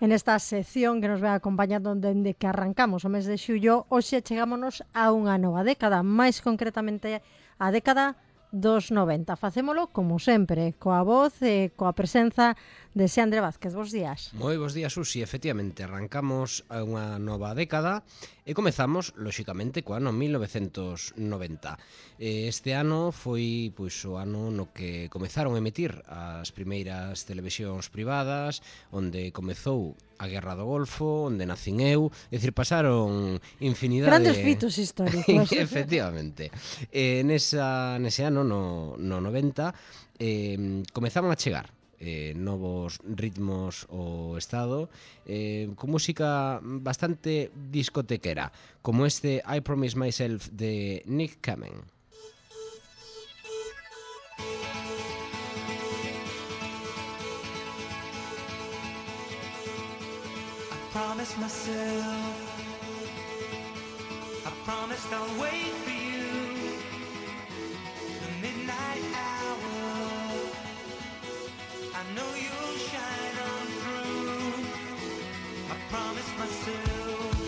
en esta sección que nos vai acompañando dende que arrancamos o mes de xullo, hoxe chegámonos a unha nova década, máis concretamente a década dos 90. Facémolo, como sempre, coa voz e coa presenza de Xandre Vázquez. Bos días. Moi bos días, Susi. Efectivamente, arrancamos a unha nova década e comezamos, lóxicamente, co ano 1990. Este ano foi pois, o ano no que comezaron a emitir as primeiras televisións privadas, onde comezou a Guerra do Golfo, onde nacín eu, é dicir, pasaron infinidade Grandes fitos históricos. Efectivamente. Eh, nesa, nese ano, no, no 90, eh, comezaban a chegar eh, novos ritmos o Estado eh, con música bastante discotequera como este I Promise Myself de Nick Kamen. I promise myself I promised I'll wait for you The midnight hour I know you'll shine on through. I promise myself.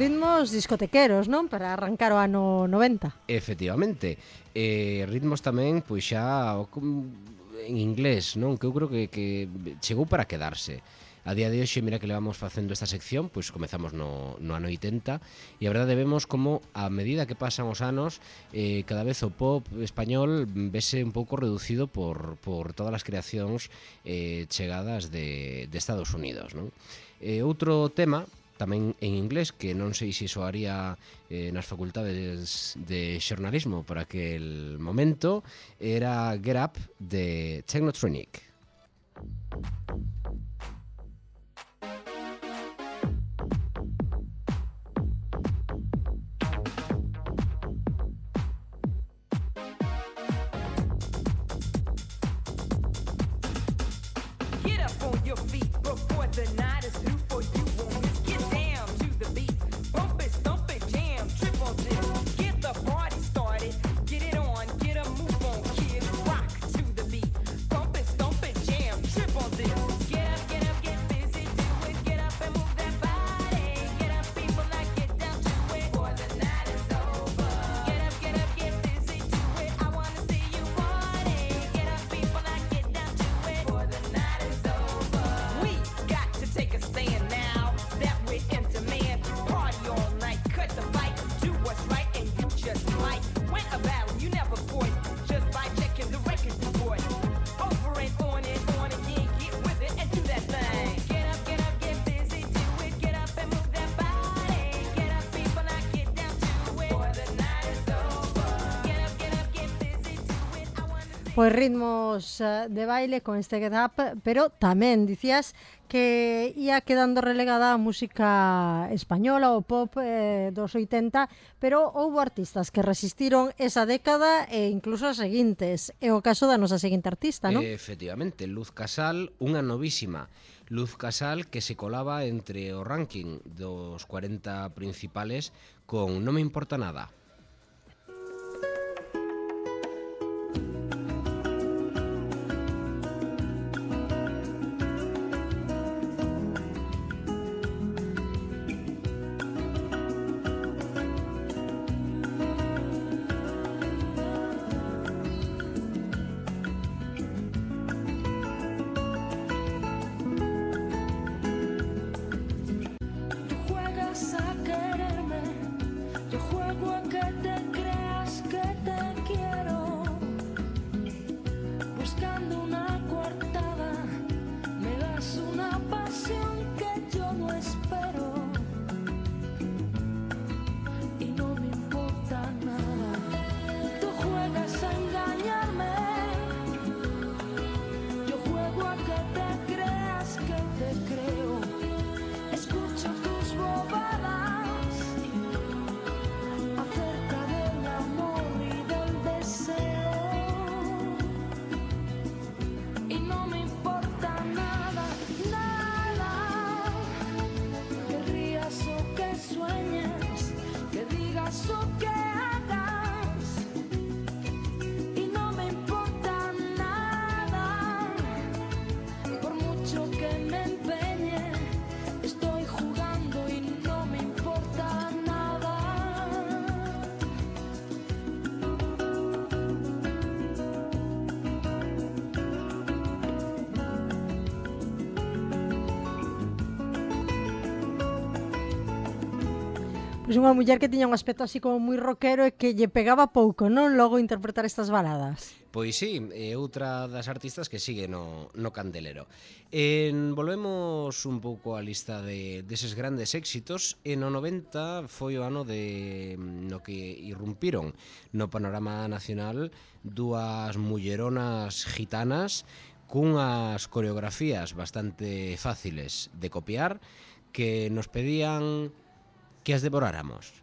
ritmos discotequeros, non? Para arrancar o ano 90. Efectivamente. Eh, ritmos tamén, pois xa en inglés, non? Que eu creo que, que chegou para quedarse. A día de hoxe, mira que le vamos facendo esta sección, pois comezamos no, no ano 80 e a verdade vemos como a medida que pasan os anos eh, cada vez o pop español vese un pouco reducido por, por todas as creacións eh, chegadas de, de Estados Unidos. Non? Eh, outro tema tamén en inglés que non sei se soaría eh, nas facultades de xornalismo por aquel momento era Get Up de Technotronic. Get up on your feet before the night is pois ritmos eh, de baile con este Get Up, pero tamén dicías que ia quedando relegada a música española o pop eh, dos 80, pero houbo artistas que resistiron esa década e incluso as seguintes. É o caso da nosa seguinte artista, non? Efectivamente, Luz Casal, unha novísima. Luz Casal que se colaba entre o ranking dos 40 principales con No me importa nada. Pois unha muller que tiña un aspecto así como moi rockero e que lle pegaba pouco, non? Logo interpretar estas baladas. Pois sí, é outra das artistas que sigue no, no candelero. En, volvemos un pouco á lista de, deses grandes éxitos. En o 90 foi o ano de no que irrumpiron no panorama nacional dúas mulleronas gitanas cunhas coreografías bastante fáciles de copiar que nos pedían que as devoráramos.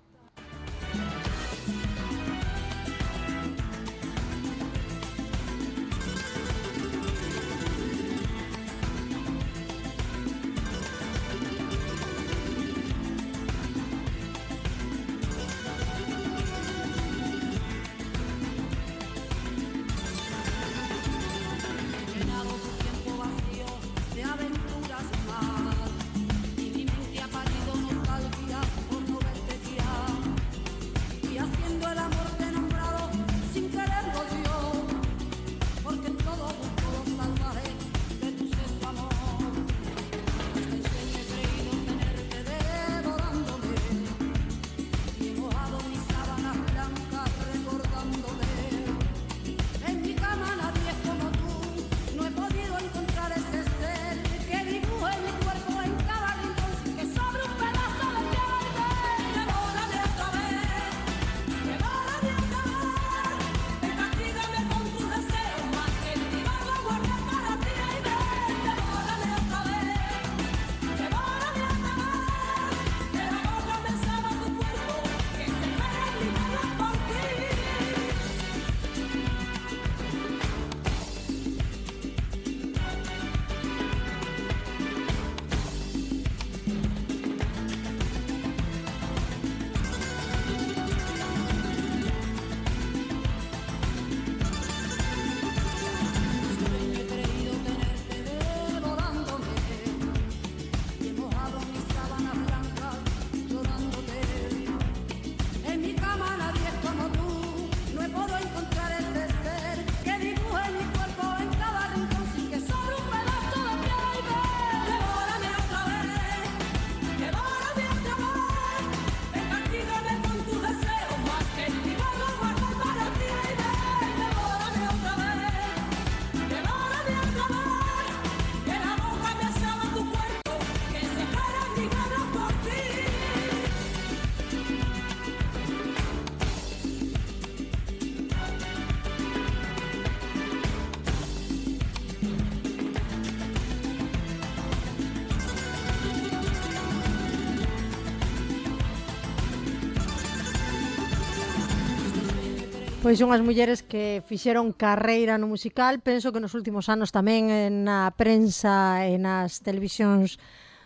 Pois unhas mulleres que fixeron carreira no musical, penso que nos últimos anos tamén eh, na prensa e nas televisións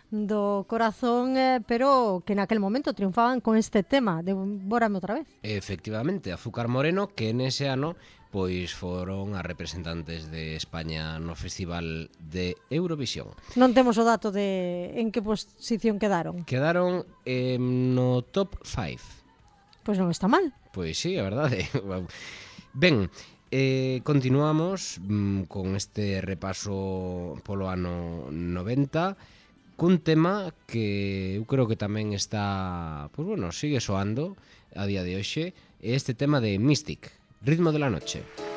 do corazón, eh, pero que naquel momento triunfaban con este tema, Devórame outra vez. Efectivamente, Azúcar Moreno, que nese ano pois foron as representantes de España no Festival de Eurovisión. Non temos o dato de en que posición quedaron. Quedaron eh, no top 5. Pois non está mal. Pois sí, a verdade. Ben, eh, continuamos mm, con este repaso polo ano 90 cun tema que eu creo que tamén está, pois pues bueno, sigue soando a día de hoxe, é este tema de Mystic, Ritmo de la Noche. Música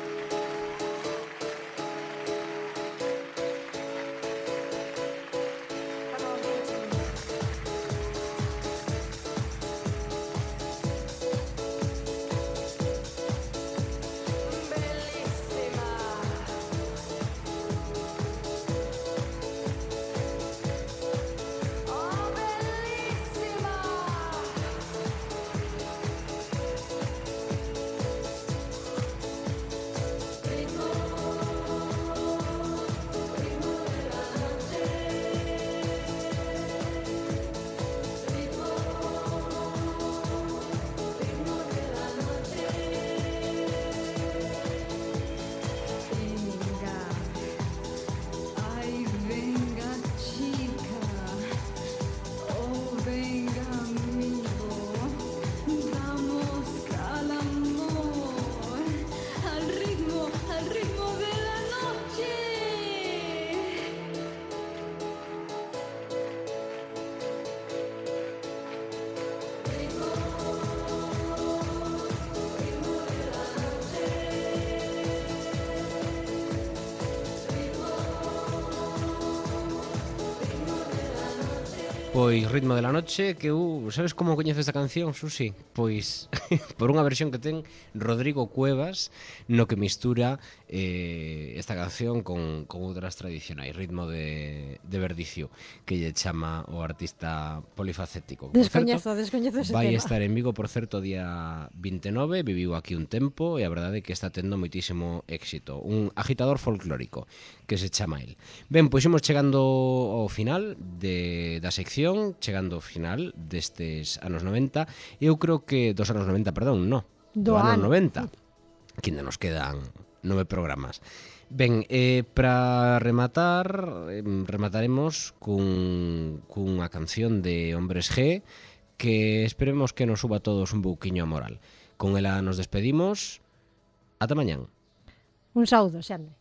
Pois Ritmo de la Noche que eu, sabes como coñezo esta canción, Susi? Pois por unha versión que ten Rodrigo Cuevas no que mistura eh, esta canción con, con outras tradicionais, Ritmo de, de Verdicio, que lle chama o artista polifacético. Por descoñezo, certo, descoñezo ese vai tema. estar en Vigo, por certo, día 29, viviu aquí un tempo e a verdade é que está tendo moitísimo éxito. Un agitador folclórico que se chama el. Ben, pois imos chegando ao final de, da sección canción chegando ao final destes anos 90. Eu creo que dos anos 90, perdón, no. Do, do ano 90. Que ainda nos quedan nove programas. Ben, eh, para rematar, eh, remataremos cun, cunha canción de Hombres G que esperemos que nos suba todos un bouquiño a moral. Con ela nos despedimos. Ata mañán. Un saúdo, Xande.